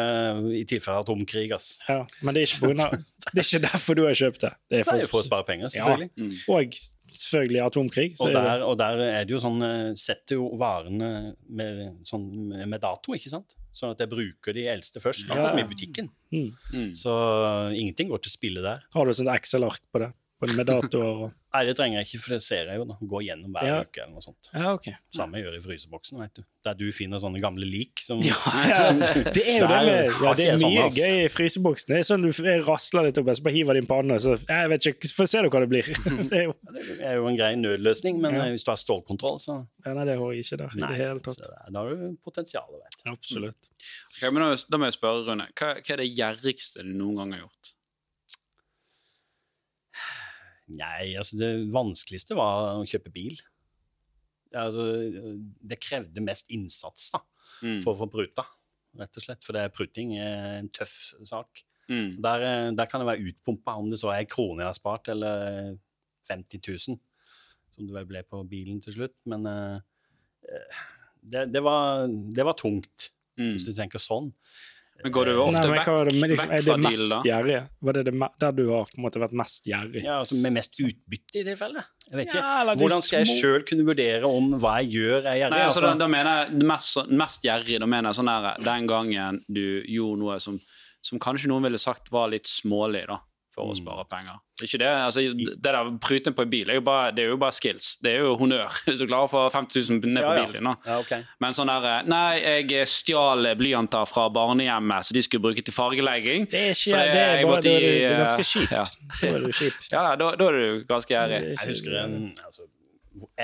i tilfelle atomkrig. Ass.
Ja, men det er ikke Det er ikke derfor du har kjøpt det. Det er
Det er
for,
for å spare penger, selvfølgelig.
Ja.
og selvfølgelig atomkrig. Så
Og
er
der, og der er det jo sånn eh, Setter jo varene med, sånn, med dato, ikke sant? Sånn at jeg bruker de eldste først. Som
ja.
i butikken.
mm.
Mm.
Så ingenting går til spille der.
Har du et sånt Excel-ark på det? Med datoer og
Nei, det trenger jeg ikke, for det ser jeg jo. da Går gjennom hver
Ja.
uke eller noe sånt.
Ja, ok.
Samme gjør i fryseboksen, vet du. Der du finner sånne gamle lik som
Ja, det er jo det med ja, Det er
sånn,
mye gøy i fryseboksen. Det er sånn du rasler litt opp, så bare hiver det i panna, så jeg vet ikke, Får se hva det blir. Det er jo,
Det er jo en grei nødløsning, men
Ja.
eh, hvis du har stålkontroll, så
ja, nei, det har jeg ikke der i
Nei,
det hele tatt.
det- da har du potensialet, vet du.
Absolutt.
Okay, men da, da må jeg spørre, Rune. Hva, hva er det gjerrigste du noen gang har gjort?
Nei, altså det vanskeligste var å kjøpe bil. Altså, det krevde mest innsats da,
Mm.
for å få pruta, rett og slett. For det er pruting er en tøff sak.
Mm.
Der, eh, der kan det være utpumpa, om det så er en krone jeg har spart, eller 50 000, som det vel ble på bilen til slutt. Men eh, det, det, var, det var tungt,
Mm.
hvis du tenker sånn.
Men går du ofte
Nei,
vekk,
hva var det, men liksom,
vekk fra dealen,
mest
da?
Gjerrig? Var det det der du har på en måte vært mest gjerrig?
Ja, altså Med mest utbytte, i tilfelle. Jeg vet ikke.
Ja,
Hvordan skal jeg sjøl kunne vurdere om hva jeg gjør, er gjerrig?
Nei, altså,
altså?
da, da mener jeg mest, mest gjerrig. Da mener jeg sånn der Den gangen du gjorde noe som, som kanskje noen ville sagt var litt smålig, da, for å
Mm.
spare penger. Det er ikke det. altså Det der pruten på en bil er jo bare, det er jo bare skills. Det er jo honnør. Hvis du klarer å få 50 000 ned på
Ja, ja.
bilen din. da.
Ja, okay.
Men sånn der Nei, jeg stjal blyanter fra barnehjemmet, så de skulle bruke til fargelegging.
Det er ikke det, er bare
måtte
er, er ganske
eh,
kjipt.
Ja,
Så er du
ja da, da er du ganske.
Er
Jeg husker en, altså,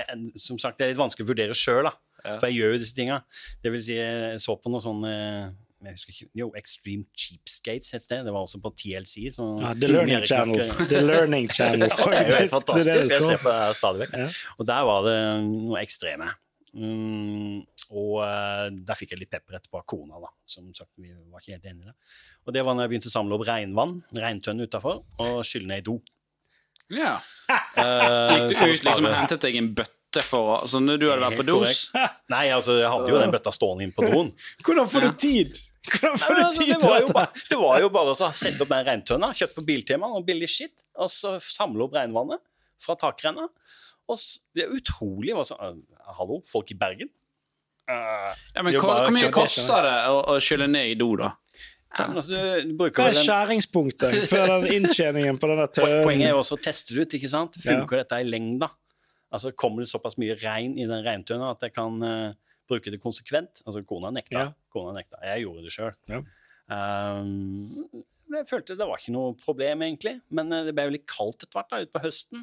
en Som sagt, det er litt vanskelig å vurdere sjøl,
Ja.
for jeg gjør jo disse tinga. Det vil si, jeg så på noe sånn eh, jeg husker ikke, jo, Extreme Cheapskates het det. Det var også på TLC. Så,
Ja, The Learning Channel. The Learning Channel,
faktisk. det er helt fantastisk. Jeg ser på det stadig vekk.
Ja.
Og der var det noe ekstreme. Mm, og uh, der fikk jeg litt pepper etterpå av kona, da. Som sagt, vi var ikke helt enige i det. Og det var når jeg begynte å samle opp regnvann, regntønne utafor, og skylle ned i do.
Ja.
Uh,
Gikk du ut liksom og hentet deg en bøtte for å- Så når du hadde vært på dos
Nei, altså, jeg hadde jo den bøtta stående inn på doen.
Hvordan får du tid? Hvordan får du
altså,
tid
det,
til dette?
det var jo bare å sette opp den regntønna, kjøpt på Biltema, noe billig skitt, og så samle opp regnvannet fra takrenna. Og det er utrolig hva som øh, Hallo, folk i Bergen? Uh,
ja, men
hva,
Hvor mye koster det å, å skylle ned i do, da?
ja, altså, du, du
Hva er skjæringspunktet for den inntjeningen på denne
tøyen? Poenget er jo også å teste det ut. ikke sant? Funker dette i lengda? Altså, Kommer det såpass mye regn i den regntønna at det kan eh, bruke det konsekvent? Altså, Kona nekta.
Ja.
Kona nekta. Jeg gjorde det sjøl.
Ja.
Um, jeg følte det var ikke noe problem, egentlig. Men eh, det ble jo litt kaldt etter hvert da, utpå høsten.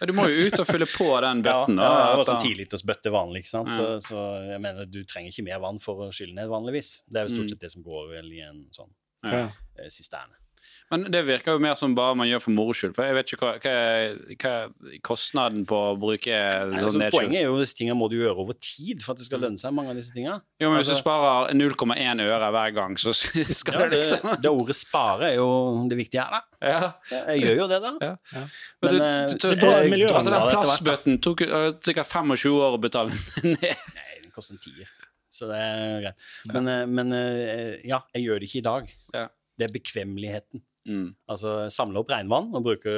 Ja, du må jo ut og fylle på den bøtten.
Ja, ja, det var sånn tilitersbøtte vanlig, ikke sant? Så,
Ja.
så jeg mener, du trenger ikke mer vann for å skylle ned vanligvis. Det er jo
Mm.
stort sett det som går vel i en sånn
Ja.
eh, sisterne.
Men det virker jo mer som bare man gjør for moro skyld. For jeg vet ikke hva, hva, er, hva er kostnaden på å bruke
Nei,
sånn
altså,
nedskyld.
poenget er jo at disse tingene må du gjøre over tid for at det skal lønne seg, mange av disse tingene.
Jo, men Hvis
altså-
du sparer 0,1 øre hver gang, så skal
Ja,
det liksom
det ordet spare er jo det viktige her, da.
ja.
Jeg gjør jo det, da.
Ja.
Ja.
Men du,
Men,
du,
eh,
du, du, altså, den plastbøtten tok øh, sikkert 25 år å betale ned.
Nei, den koster en tier. Så det er greit. Men, eh, men eh, ja, jeg gjør det ikke i dag.
Ja.
Det er bekvemmeligheten.
Mm.
Altså samle opp regnvann og bruke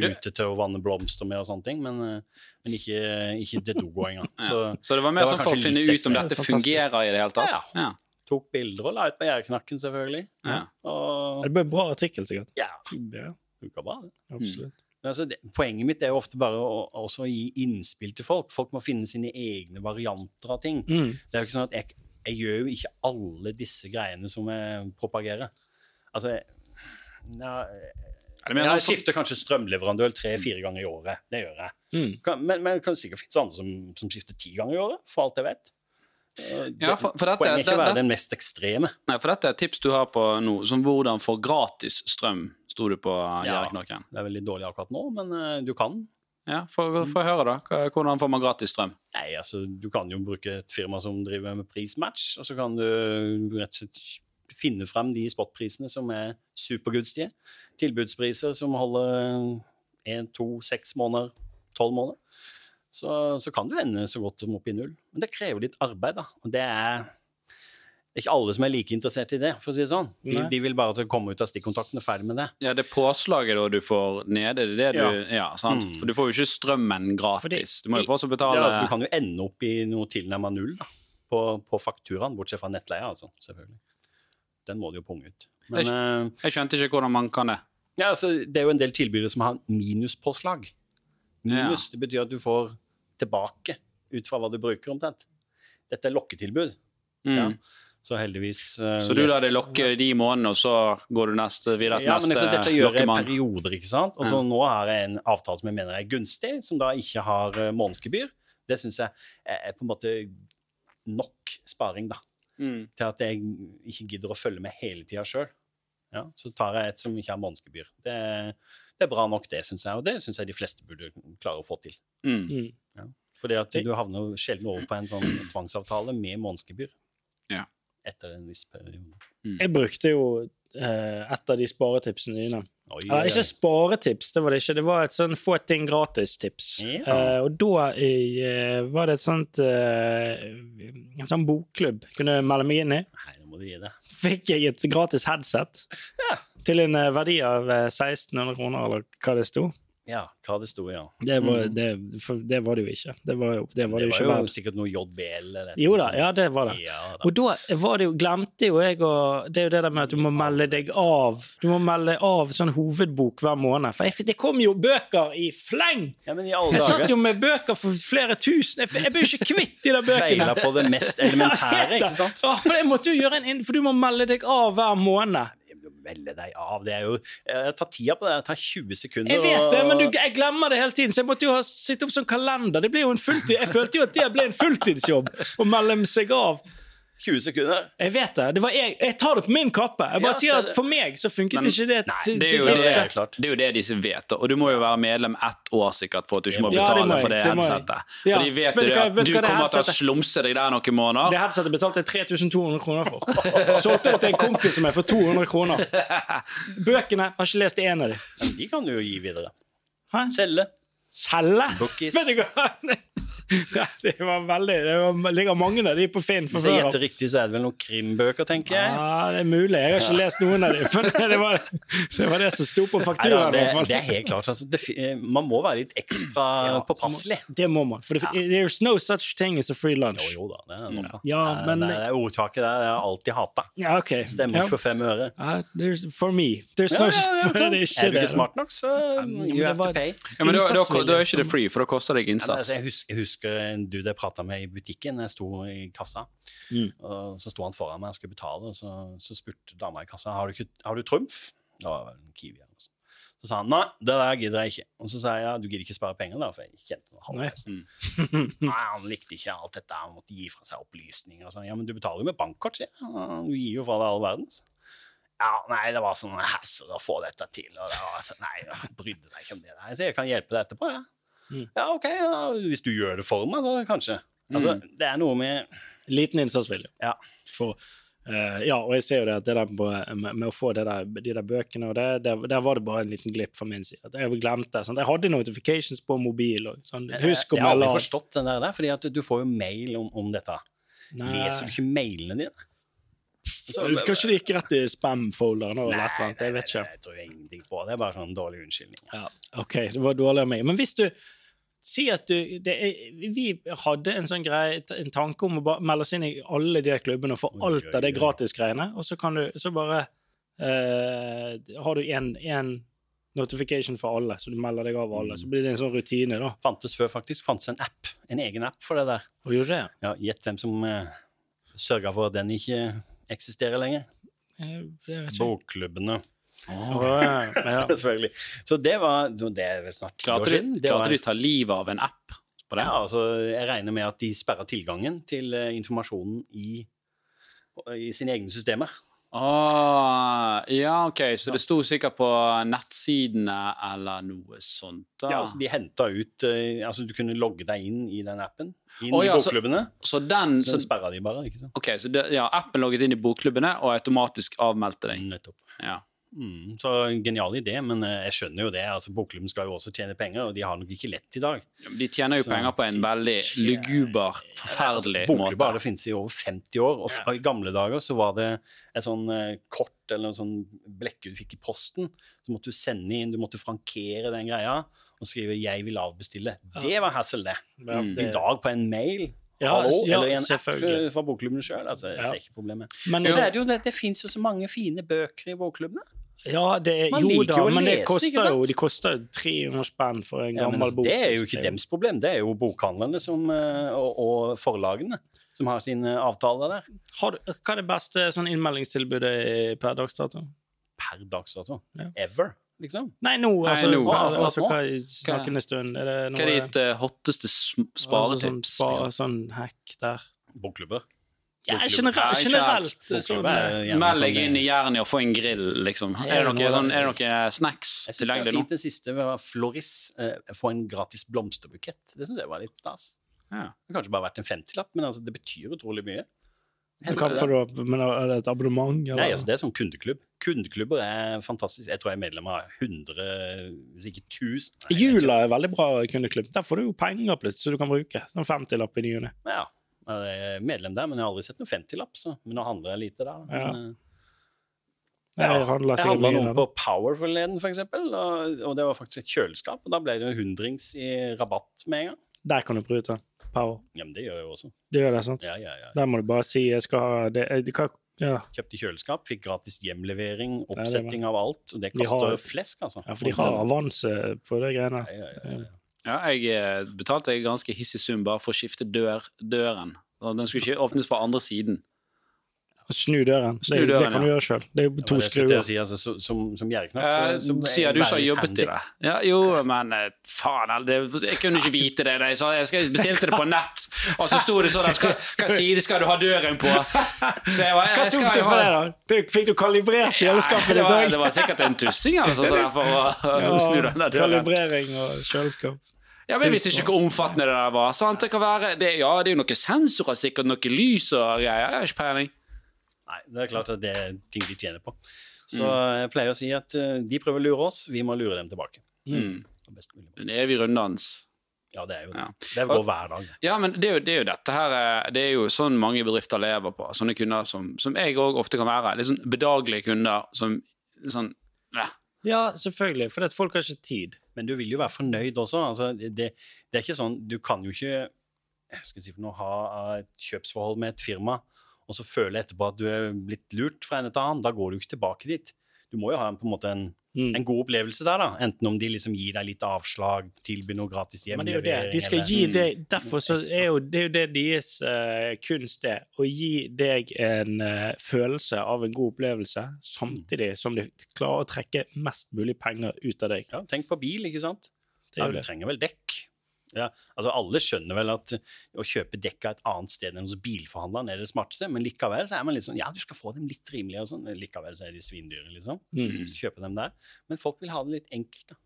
det ute til å vanne blomster med og sånne ting, men, eh, men ikke, ikke til dogåinga.
Ja.
Så
Så det var mer
det var
sånn for å finne ut om dette
Fantastisk.
fungerer i det hele tatt? Ja.
tok bilder og la ut på gjerdeknakken, selvfølgelig.
Ja.
Og
Det ble en bra artikkel, sikkert.
ja,
Ja,
funka bra. det.
absolutt.
Men Altså, det, poenget mitt er jo ofte bare å også gi innspill til folk. Folk må finne sine egne varianter av ting.
Mm.
Det er jo ikke sånn at jeg, jeg gjør jo ikke alle disse greiene som jeg propagerer. Altså ja,
Er det mer
Jeg
sånn-
skifter kanskje strømleverandør tre-fire ganger i året. Det gjør jeg.
Mm.
Kan, men, men det kan sikkert finnes andre som, som skifter ti ganger i året, for alt jeg vet. Og
Ja, for- for dette-
Poenget er ikke å være
det-
den mest ekstreme.
Nei, for dette er et tips du har på nå, som hvordan få gratis strøm, sto du på
Ja. Det er veldig dårlig akkurat nå, men uh, du kan.
Ja, få få høre, da. Hvordan får man gratis strøm?
Nei, altså, du kan jo bruke et firma som driver med prismatch, og så kan du rett og slett finne frem de spotprisene som er supergunstige. Tilbudspriser som holder én, to, seks måneder, tolv måneder. Så, så kan du ende så godt som opp i null. Men det krever litt arbeid, da. Og det er det er ikke alle som er like interessert i det, for å si det sånn. De, de vil bare komme ut av stikkontakten og ferdig med det.
Ja, det påslaget da du får nede, det er det du Ja, sant?
Mm.
For du får jo ikke strømmen gratis. Du må jo fortsatt
Ja, altså, du kan jo ende opp i noe tilnærmet null da, på, på fakturaen, bortsett fra nettleia, altså, selvfølgelig. Den må du jo punge ut. Men
Det
eh,
Jeg skjønte ikke hvordan man kan det.
ja, altså, det er jo en del tilbydere som har minuspåslag. Minus, det betyr at du får tilbake ut fra hva du bruker omtrent. Dette er lokketilbud.
Mm.
Ja. Så heldigvis uh,
Så du lar det lokke de månedene, og så går du neste, videre til
ja,
neste
lokkemann? dette gjør jeg i perioder, ikke sant? Og så nå har jeg en avtale som jeg mener er gunstig, som da ikke har uh, månedsgebyr. Det syns jeg er på en måte nok sparing, da,
Mm.
til at jeg ikke gidder å følge med hele tida sjøl. Ja, så tar jeg et som ikke har månedsgebyr. Det, det er bra nok, det, syns jeg, og det syns jeg de fleste burde klare å få til.
Mm.
Ja,
Fordi at du havner sjelden over på en sånn tvangsavtale med månedsgebyr.
Ja.
Etter en viss periode.
Jeg brukte jo eh, et av de sparetipsene dine.
Oi,
Ja, ikke sparetips, det var det ikke. Det var et sånn få ting gratis-tips.
Ja.
Uh, og da uh, var det et sånt uh, En sånn bokklubb kunne melde meg inn i.
Nei, nå må du gi det.
Fikk jeg et gratis headset til en verdi av eh, 1600 kroner, eller hva det sto.
Ja, hva det sto, ja.
Det var,
Mm.
det, for det var det jo ikke. Det var jo, det var det jo
var jo sikkert noe JBL eller
Jo da, ja, det var det.
Ja, da.
Og da var det jo, glemte jo jeg å Det er jo det der med at du må melde deg av Du må melde av sånn hovedbok hver måned. For jeg, det kom jo bøker i fleng!
ja, men i alle
Jeg satt jo med bøker for flere tusen. Jeg, jeg ble jo ikke kvitt de der bøkene.
feila på det mest elementære, ikke sant?
Ja, for jeg måtte jo gjøre en for du må melde deg av hver måned.
Melde deg av. Det er jo Jeg tar tida på det. Det tar 20 sekunder.
Jeg vet det, men du, jeg glemmer det hele tiden, så jeg måtte jo ha, sitte opp som kalender. Det ble jo en fulltid. Jeg følte jo at det ble en fulltidsjobb å melde seg av.
20 sekunder.
Jeg vet det. det var jeg, jeg tar det på min kappe. Jeg bare
Ja,
sier at For meg så funket
Men-
ikke det.
Nei,
Det er, jo
det
det,
er klart.
det er jo det disse vet, og du må jo være medlem ett år sikkert for at du ikke må
Ja,
betale
må jeg.
for det
Det
headsetet.
Ja.
Og de vet
Vet
jo
du
at du kommer til å slumse deg der noen måneder.
Det headsetet betalte jeg 3200 kroner for. Solgte det til en kompis som jeg for 200 kroner. Bøkene har ikke lest en av dem.
De kan du jo gi videre.
Hæ?
Selge.
Selge?
Bookies.
Ja, Det var veldig Det var, ligger mange av de på Finn
Hvis jeg gjetter riktig, så er det vel noen krimbøker, tenker jeg.
Ja, det er mulig. Jeg har ikke lest noen av dem. for det var det, var det som sto på fakturaen.
det, det er helt klart. Altså, det, man må være litt ekstra påpasselig.
Det må man. For det, there's no such thing as a free lunch.
Jo, jo da, det er noe.
Ja,
det,
men-
det, det er ordtaket der jeg har alltid hata.
Ja, ok.
Stemmer
Ja.
ikke for fem øre.
Uh, for me. There's
Ja,
no
ja, ja,
for det er ikke
er du
det.
ikke smart nok, så
men
you have to pay.
Ja, men da, da,
Innsatsvilje.
da er ikke det free, for da koster det
Ja, men altså,
innsats.
jeg, husker, husker en dude jeg prata med i butikken. Jeg sto i kassa.
Mm.
Og så sto han foran meg og skulle betale, og så, så spurte dama i kassa har du, ikke, har du trumf. Det var en Kiwi. eller noe sånt. Så sa han nei, det der gidder jeg ikke. Og så sa jeg ja, du gidder ikke spare penger, da, for jeg kjente noe halvveis. Nei, han likte ikke alt dette, han måtte gi fra seg opplysninger. Og sånn. Ja, men du betaler jo med bankkort, sier jeg. «Ja, Du gir jo fra deg all verdens. Ja, nei, det var sånn hassle å få dette til. Og det var, så- nei, jeg brydde seg ikke om det der. Så jeg kan hjelpe deg etterpå, jeg.
Mm.
Ja, ok, ja, hvis du gjør det for meg, så kanskje. Altså, det er noe med
Liten innsatsvilje.
Ja.
For, uh, ja, og jeg ser jo det at det der med, med, å få det der, de der bøkene, og det, det, der var det bare en liten glipp fra min side. Jeg glemte sånn. Jeg hadde notifications på mobil. Og, sånn, husk om
Jeg har aldri forstått den der, der fordi at du får jo mail om, om dette.
Nei.
Leser du ikke mailene dine? Så-
Kanskje det gikk rett i spam-folderen et nei, annet. Jeg vet ikke.
Jeg tror ingenting på det. Er bare sånn dårlig unnskyldning.
Ja, ok, det var dårlig av meg. Men hvis du Si at du det er, Vi hadde en sånn greie, en tanke om å bare melde oss inn i alle de klubbene og få alt av det gratisgreiene, og så kan du så bare uh, Har du én notification for alle, så du melder deg av alle. Så blir det en sånn rutine, da.
Fantes før, faktisk. Fantes en app. En egen app for det der.
Og gjorde det?
Ja, Gjett hvem som uh, sørga for at den ikke eksisterer lenger.
Eh.
Bokklubbene.
Å, ja, ja.
Selvfølgelig. Så det var Det er vel snart ti år siden.
klarte du å ta livet av en app på det?
Ja, altså, jeg regner med at de sperra tilgangen til uh, informasjonen i, i sine egne systemer.
Ah, ja, ok, så det sto sikkert på nettsidene eller noe sånt. da.
Ja, altså, de henta ut uh, Altså, du kunne logge deg inn i den appen. Inn i
ja, så-
bokklubbene.
Så den
Så
så,
sperra de bare, ikke sant?
Ok, så det, ja, appen logget inn i bokklubbene og automatisk avmeldte deg.
Nettopp.
Ja.
Mm, så genial idé, men eh, jeg skjønner jo det. altså Bokklubben skal jo også tjene penger, og de har nok ikke lett i dag.
De tjener jo
Så
penger på en veldig luguber, forferdelig
Bokklubber
måte.
Bokklubber det finnes i over 50 år, og f- i gamle dager så var det et sånn eh, kort eller en sånn blekke du fikk i posten. Så måtte du sende inn, du måtte frankere den greia og skrive 'jeg vil avbestille'. Det var hassle, det.
Ja,
Mm.
det-
I dag på en mail
Ja,
hallo,
ja,
eller i en app eh, fra bokklubben sjøl. Altså, jeg
Ja.
ser ikke problemet.
Men
så er det jo det, det fins jo så mange fine bøker i bokklubbene.
Ja, det er,
Man
jo da, men det koster jo, de koster jo 300 spenn for en gammel
ja,
bok.
det er jo
liksom.
ikke deres problem, det er jo bokhandlerne som, eh, og, og forlagene som har sine avtaler der.
Har du, hva er det beste sånn innmeldingstilbudet per dags dato?
Per dags dato.
Ja.
Ever, liksom.
Nei, nå,
Nei,
altså,
nå.
hva,
Akkurat
altså hva i snakkende stund? Er det noe
Hva er ditt uh, hotteste sparetips?
altså, sånn, spa,
liksom?
sånn hack der?
Bokklubber.
Ja, generelt.
Ja,
generelt sånn, eh,
Meld
sånn,
deg inn i
eh,
Jernia og få en grill, liksom. Er det noe,
noe-
sånn, er det noe snacks
Jeg
tilgjengelig nå?
fint det siste var Floris. Eh, få en gratis blomsterbukett. Det syns jeg var litt stas.
Ja.
Det har kanskje bare vært en 50-lapp, men altså, det betyr utrolig mye.
Hva du, men er det et abonnement? Eller?
Nei, altså, det er sånn kundeklubb. Kundeklubber er fantastisk. Jeg tror jeg er medlem av 100, hvis ikke 1000. Nei, jeg vet ikke.
Jula er veldig bra kundeklubb. Der får du jo penger plutselig, så du kan bruke. Sånn 50-lapp i ny og ne.
Ja, jeg er medlem der, men jeg har aldri sett noen 50-lapp, men nå handler jeg lite der.
Ja.
Men, eh,
Jeg
handla noe på Power forleden, for eksempel, og, og det var faktisk et kjøleskap, og da ble det hundrings i rabatt med en gang.
Der kan du bruke Power.
Ja, men det gjør jeg jo også.
Det gjør det, sant?
Ja, ja, ja.
Der må du bare si jeg skal ha det, det kan, ja.
Kjøpte kjøleskap, fikk gratis hjemlevering, oppsetting av alt, og det
De har-
koster flesk, altså.
ja, for de har avanse på det greiene.
Ja, ja, ja, ja.
Ja, jeg eh, betalte en ganske hissig sum bare for å skifte dør, døren. Den skulle ikke åpnes fra andre siden.
Snu døren.
Snu
det, det kan du
ja.
gjøre sjøl. Det er to
ja, jeg
skruer.
si, altså, som, som gjerdeknakk.
Eh,
så- så jeg
Sier du som har jobbet
handy.
i det. Ja, jo, men eh, faen heller, Jeg kunne ikke vite det. Jeg, sa, jeg bestilte det på nett, og så sto det sånn Hvilken side skal du ha døren på? Så jeg, var, jeg, skal
for
ha
det, da? Fikk du kalibrert kjøleskapet
det,
ditt
var, det
òg?
var sikkert en tussing altså, der for å snu den der døren.
Kalibrering og kjøleskap.
Ja, men Jeg visste ikke hvor omfattende det der var. Sant? Det kan være, det, ja, det er jo noen sensorer, sikkert noe lys og greier. Jeg har ikke peiling.
Nei, det er klart at det er ting de tjener på. Så
Mm.
jeg pleier å si at eh, de prøver å lure oss, vi må lure dem tilbake.
Mm.
mulig.
En evig runddans.
Ja, det er jo det.
Ja.
Det går hver dag.
Ja, men det er, jo, det er jo dette her eh, Det er jo sånn mange bedrifter lever på. Sånne kunder som, som jeg òg ofte kan være. Litt sånn bedagelige kunder som sånn ja.
Ja, selvfølgelig, for folk har ikke tid.
Men du vil jo være fornøyd også. Altså, det, det er ikke sånn Du kan jo ikke jeg skal si for noe, ha et kjøpsforhold med et firma, og så føle etterpå at du er blitt lurt fra en til annen. Da går du ikke tilbake dit. Du må jo ha en, på en måte en,
Mm.
en god opplevelse der, da. Enten om de liksom gir deg litt avslag, tilbyr noe gratis
Men det er jo det. De skal
eller-
gi
Mm.
deg, Derfor så er jo det, er jo det deres uh, kunst er. Å gi deg en uh, følelse av en god opplevelse, samtidig som de klarer å trekke mest mulig penger ut av deg.
Ja, tenk på bil, ikke sant? Ja, du trenger vel dekk. Ja, altså Alle skjønner vel at å kjøpe dekka et annet sted enn hos bilforhandleren er det smarteste, men likevel så er man litt sånn Ja, du skal få dem litt rimeligere og sånn. Likevel så er de svindyre, liksom.
Mm.
Så kjøpe dem der. Men folk vil ha det litt enkelt, da.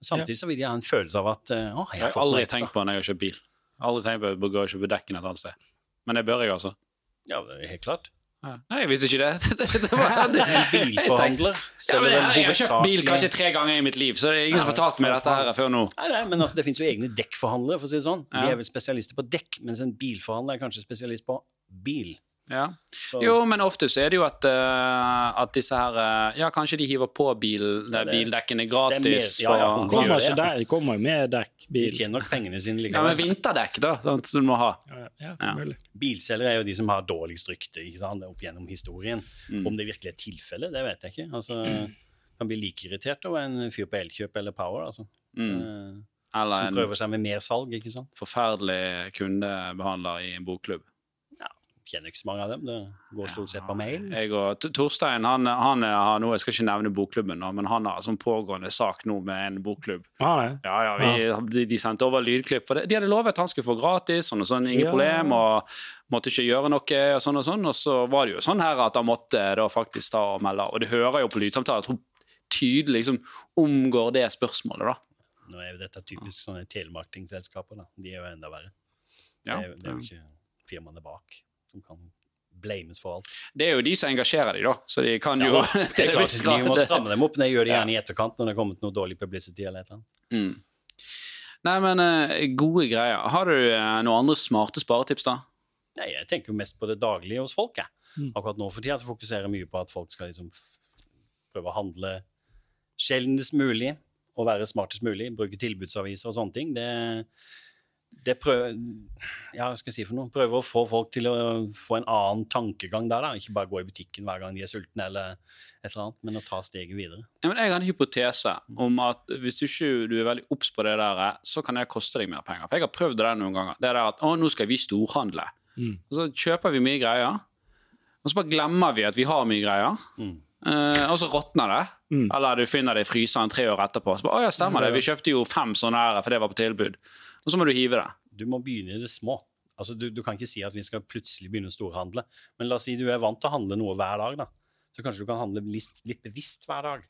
Samtidig så vil de ha en følelse av at eh, Å, jeg har fått noe
aldri
ekstra.
tenkt på når jeg har kjøpt bil. Aldri tenkt på å gå og kjøpe dekken et annet sted. Men det bør jeg, altså.
Ja, helt klart.
Nei, jeg visste ikke det. det, det, var, det
En bilforhandler
Ja, men jeg, jeg har kjøpt bil kanskje tre ganger i mitt liv, så det er ingen som har fortalt meg dette her før nå.
Nei, nei, men altså, Det finnes jo egne dekkforhandlere, for å si det sånn. De er vel spesialister på dekk, mens en bilforhandler er kanskje spesialist på bil.
Ja. Jo, men ofte så er det jo at, uh, at disse her uh, Ja, kanskje de hiver på bil,
der
bildekkene
gratis. er mer-
gratis.
ja, ja, de
Kommer ikke der, de kommer med dekk,
de tjener nok pengene sine
ja, men vinterdekk, da, sånn som du må ha.
Ja, ja,
Ja.
mulig.
Bilselgere er jo de som har dårligst rykte ikke sant? opp gjennom historien.
Mm.
Om det virkelig er tilfellet, det vet jeg ikke. Altså, kan bli like irritert over en fyr på Elkjøp eller Power, altså.
Mm.
Eh,
Eller
Som prøver seg med mer salg, ikke sant.
forferdelig kundebehandler i en bokklubb.
Kjenner ikke så mange av dem. Det går stort sett på mail.
Jeg og Torstein han, han har nå, jeg skal ikke nevne bokklubben, nå, men han har sånn pågående sak nå med en bokklubb.
Ja.
Ja, ja, vi, de, de sendte over lydklipp. For det. De hadde lovet at han skulle få gratis, sånn og sånn, ingen
Ja.
problem, og måtte ikke gjøre noe, og sånn og sånn. Og så var det jo sånn her at han måtte da faktisk ta og melde. Og du hører jo på lydsamtalen at hun tydelig liksom omgår det spørsmålet, da.
Nå er jo dette typisk sånne telemarketingselskaper. da. De er jo enda verre.
Ja.
Det, er jo, det er jo ikke firmaene bak som kan blames for alt.
Det er jo de som engasjerer de, da, så de kan jo
Ja, det er klart, De må stramme dem opp. men Det gjør de gjerne i etterkant når det er kommet noe dårlig publicity. eller et eller annet.
mm. Nei, men eh, gode greier. Har du eh, noen andre smarte sparetips, da?
Nei, Jeg tenker jo mest på det daglige hos folk. Jeg.
Mm.
Akkurat nå for tida fokuserer jeg mye på at folk skal liksom prøve å handle sjeldnest mulig og være smartest mulig. Bruke tilbudsaviser og sånne ting. Det, det prøver Ja, si? Prøver å få folk til å få en annen tankegang der. da. Ikke bare gå i butikken hver gang de er sultne, eller et eller annet, men å ta steget videre.
Ja, jeg har en hypotese om at hvis du ikke du er veldig obs på det der, så kan det koste deg mer penger. For jeg har prøvd det noen ganger. Det der at å, nå skal vi storhandle.
Mm.
Og så kjøper vi mye greier, og så bare glemmer vi at vi har mye greier.
Mm.
Uh, og så råtner det.
Mm.
Eller du finner det i fryseren tre år etterpå. Så bare, å ja, stemmer det. Vi kjøpte jo fem sånne her, for det var på tilbud. Og så må du hive det.
Du må begynne i det små. Altså, du, du kan ikke si at vi skal plutselig begynne å storhandle. Men la oss si du er vant til å handle noe hver dag. da. Så kanskje du kan handle litt, litt bevisst hver dag.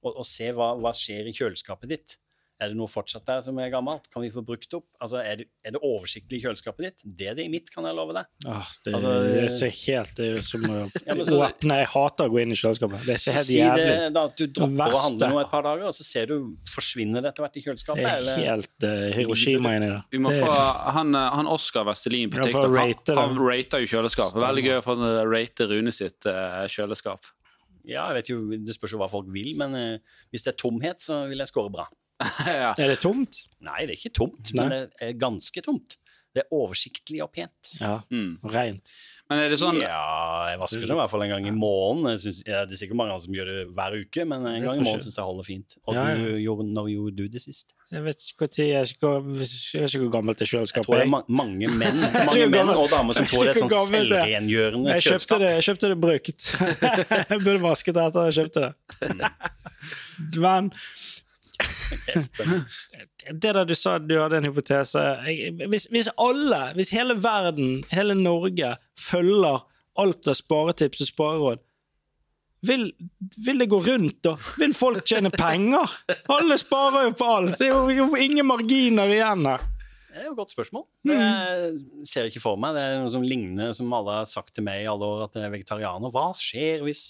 Og, og se hva, hva skjer i kjøleskapet ditt. Er det noe fortsatt der som er gammelt? Kan vi få brukt opp? Altså, Er det, er det oversiktlig i kjøleskapet ditt? Det er det i mitt, kan jeg love deg.
Ah, det,
Altså,
det er så helt Det er som å
Ja, så-
åpne Jeg hater å gå inn i kjøleskapet. Det er så
Så
helt
si
jævlig.
det da, at du dropper å handle noe et par dager, og så ser du forsvinner det etter hvert i kjøleskapet.
Det er
eller-
helt uh, Hiroshima inni der.
Vi må få han, eh, han Oskar Vestelin på TikTok.
rate
Han,
det.
han rater jo kjøleskapet. Veldig gøy å få rate Rune sitt uh, kjøleskap.
Ja, jeg vet jo, Det spørs jo hva folk vil, men uh, hvis det er tomhet, så vil jeg score bra.
ja.
Er det tomt?
Nei, det er ikke tomt,
Nei.
men det er ganske tomt. Det er oversiktlig og pent.
Ja.
Mm.
Rent.
Men er det sånn
Ja, jeg vasker det i hvert fall en gang i måneden. Jeg synes, ja, det er sikkert mange som gjør det hver uke, men en
Jeg
gang i måneden syns jeg holder fint. Og
Ja, ja.
du, når gjorde du det sist?
Jeg vet ikke hvor tid jeg, er ikke hvor- jeg ikke hvor gammelt det
Jeg
kjøleskapet
tror det er
er.
ma mange menn, mange menn og damer som tror det er sånn
er.
selvrengjørende
Jeg kjøpte
kjøleskap.
det, jeg kjøpte det brukt. jeg burde vasket det etter jeg kjøpte det. Men det der du sa du hadde en hypotese hvis, hvis alle, hvis hele verden, hele Norge, følger alt av sparetips og spareråd vil, vil det gå rundt, da? Vil folk tjene penger? Alle sparer jo på alt. Det er jo, jo ingen marginer igjen her.
Det er jo et godt spørsmål.
Mm.
Jeg ser ikke for meg. Det er noe som ligner, som alle har sagt til meg i alle år, at jeg er vegetarianer. Hva skjer hvis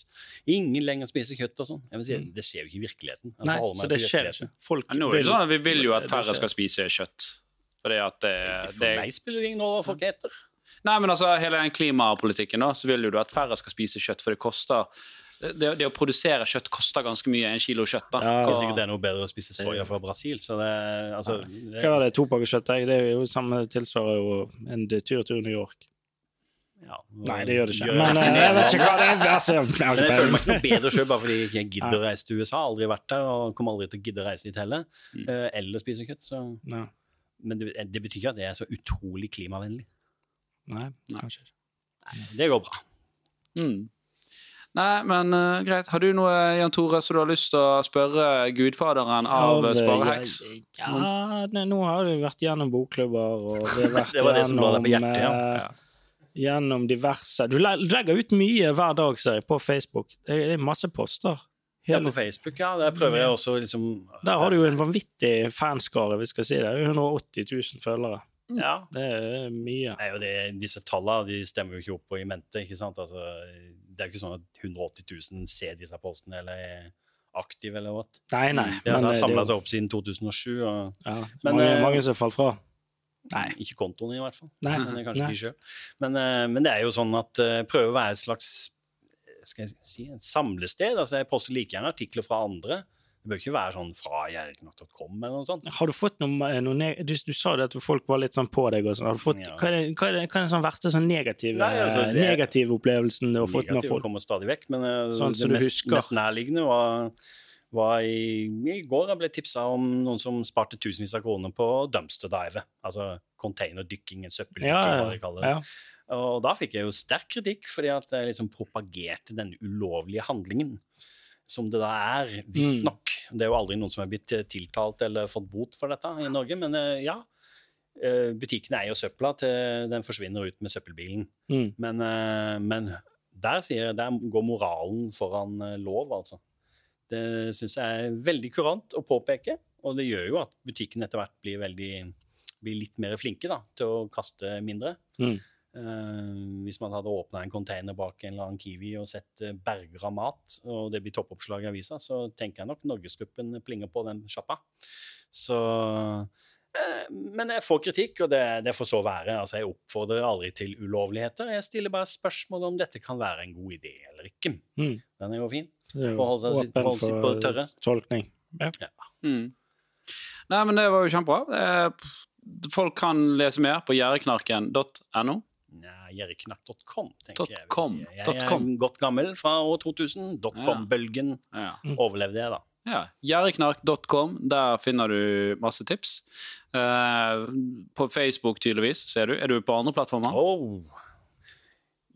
ingen lenger spiser kjøtt og sånn? Jeg vil si, Det skjer jo ikke i virkeligheten. Jeg
Mm. Nei, så det skjer ikke. Folk
Ja, Nå er sånn Vi vil jo at færre skal spise kjøtt. Fordi at det,
For
det
meg spiller det ingen rolle hva folk heter.
Nei, men altså Hele den klimapolitikken da, så vil jo du at færre skal spise kjøtt, for det koster det, det å produsere kjøtt koster ganske mye. En kilo kjøtt. da.
Ja.
Det er sikkert det er noe bedre å spise soya fra Brasil. Så det, altså, det,
Hva er det, to pakker kjøttdeig? Det er jo samme tilsvarer jo en tur til New York.
ja,
Nei, det gjør det ikke.
gjør-
Men eh, jeg vet ikke hva det er. Altså, jeg
Men jeg føler meg ikke noe bedre sjøl bare fordi jeg ikke gidder å reise til USA. Aldri vært der og kommer aldri til å gidde å reise dit heller.
Mm.
Eh, Eller spise kjøtt. Så. Men det, det betyr ikke at det er så utrolig klimavennlig.
nei, kanskje ikke.
Det går bra.
Mm. Nei, men uh, greit. Har du noe, Jan Tore, som du har lyst til å spørre gudfaderen av
eh,
Spareheks?
Ja, nei, nå har vi vært gjennom bokklubber, og vi har vært
Det var det som lå deg på hjertet, ja.
ja. Gjennom diverse Du legger ut mye hver dag, ser jeg, på Facebook. Det er masse poster.
Ja, på Facebook, ja. Der prøver jeg også liksom
der har du jo en vanvittig fanskare, vi skal si det. 180 000 følgere.
Ja.
Det er mye.
Nei, og det, disse tallene de stemmer jo ikke opp på i mente. ikke sant? Altså, det er jo ikke sånn at 180 000 ser disse postene eller er aktive eller hva.
Nei, nei.
Det
men,
har
eh,
samla seg opp siden 2007. Og,
Ja,
Men,
mange,
eh,
mange som falt fra. Nei.
Ikke kontoen, i hvert fall.
Nei.
Men det kanskje
Nei.
de. Men, eh, men det er jo sånn at eh, prøve å være et slags skal jeg si, en samlested. altså Jeg poster like gjerne artikler fra andre. Det bør ikke være sånn fra jerknok.com eller noe sånt.
Har du fått noe, noe du, du sa det at folk var litt sånn på deg. og sånn. Har du fått,
Ja.
Hva er, det, hva er, det, hva er den sånn verste sånn negative,
Nei, altså, det-
negative opplevelsen du har fått med
Negative
folk?
kommer stadig vekk, men eh,
Sånn
det mest, mest nærliggende var, var i, I går jeg ble tipsa om noen som sparte tusenvis av kroner på dumpster dive. Altså containerdykking, søppeldykking,
Ja,
hva de kaller det.
ja.
Og da fikk jeg jo sterk kritikk, fordi at jeg liksom propagerte den ulovlige handlingen. Som det da er, visstnok. Det er jo aldri noen som er blitt eh, tiltalt eller fått bot for dette i Norge, men eh, ja. Eh, Butikkene eier søpla til den forsvinner ut med søppelbilen.
Mm.
Men, men der, jeg- der går moralen foran lov, altså. Det syns jeg er veldig kurant å påpeke, og det gjør jo at butikken etter hvert blir, veldig, blir litt mer flinke da, til å kaste mindre.
Mm.
Eh, hvis man hadde åpna en container bak en eller annen Kiwi og sett eh, berger av mat, og det blir toppoppslag i avisa, så tenker jeg nok Norgesgruppen plinger på den sjappa. Så eh, Men jeg får kritikk, og det, det får så være. Altså, jeg oppfordrer aldri til ulovligheter. Jeg stiller bare spørsmål om dette kan være en god idé eller ikke.
Mm.
Den er jo fin. Forholde seg sitt-
åpen
sitt på det tørre.
tolkning. Ja.
Mm. Nei, men det var jo kjempebra. Eh, Folk kan lese mer på gjerdeknarken.no.
Nei, Gjerriknapp.com, tenker jeg. Vil si. Jeg er godt gammel fra år 2000. Dotcom-bølgen
Ja.
overlevde jeg, da.
Ja, Gjerdeknark.com, der finner du masse tips. Eh, på Facebook, tydeligvis, ser du. Er du på andre plattformer?
Oh.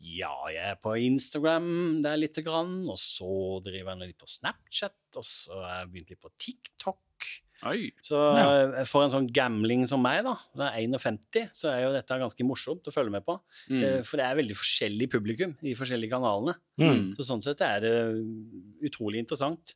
Ja, jeg er på Instagram der lite grann, og så driver jeg litt på Snapchat, og så har jeg begynt litt på TikTok.
Oi.
Så
Ja.
for en sånn gamling som meg, da, som er 51, så er jo dette ganske morsomt å følge med på.
Mm.
Eh, For det er veldig forskjellig publikum i de forskjellige kanalene.
Mm.
Så sånn sett er det utrolig interessant.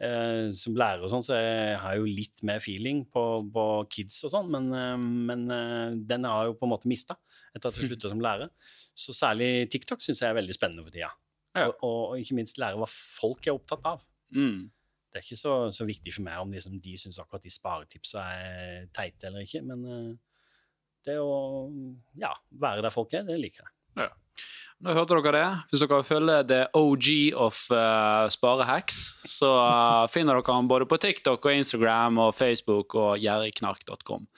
Eh, som lærer og sånn, så jeg har jo litt mer feeling på, på kids og sånn, men, eh, men den har jeg jo på en måte mista etter at jeg slutta som lærer. Så særlig TikTok syns jeg er veldig spennende for tida.
Ja.
Og, og, og ikke minst lære hva folk er opptatt av.
Mm.
Det er ikke så, så viktig for meg om liksom, de syns akkurat de sparetipsa er teite eller ikke, men eh, det å ja, være der folk er, det liker jeg.
Nå hørte dere det. Hvis dere følger følge the OG of uh, sparehacks, så uh, finner dere han både på TikTok og Instagram og Facebook og gjerriknark.com.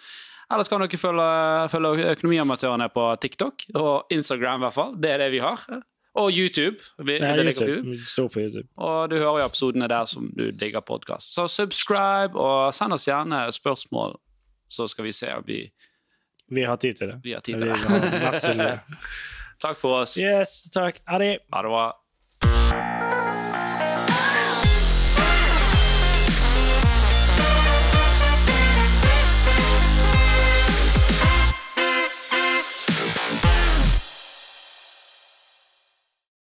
Ellers kan dere følge, følge Økonomiamatørene på TikTok og Instagram, i hvert fall. Det er det vi har. Og YouTube. Vi,
Nei,
det
YouTube.
YouTube.
Står på YouTube.
Og du hører jo episodene der som du digger podkast. Så subscribe, og send oss gjerne spørsmål, så skal vi se om vi,
Vi har tid til det.
vi har tid
til det.
Takk for oss.
Yes, takk. Ha det.
Ha det bra.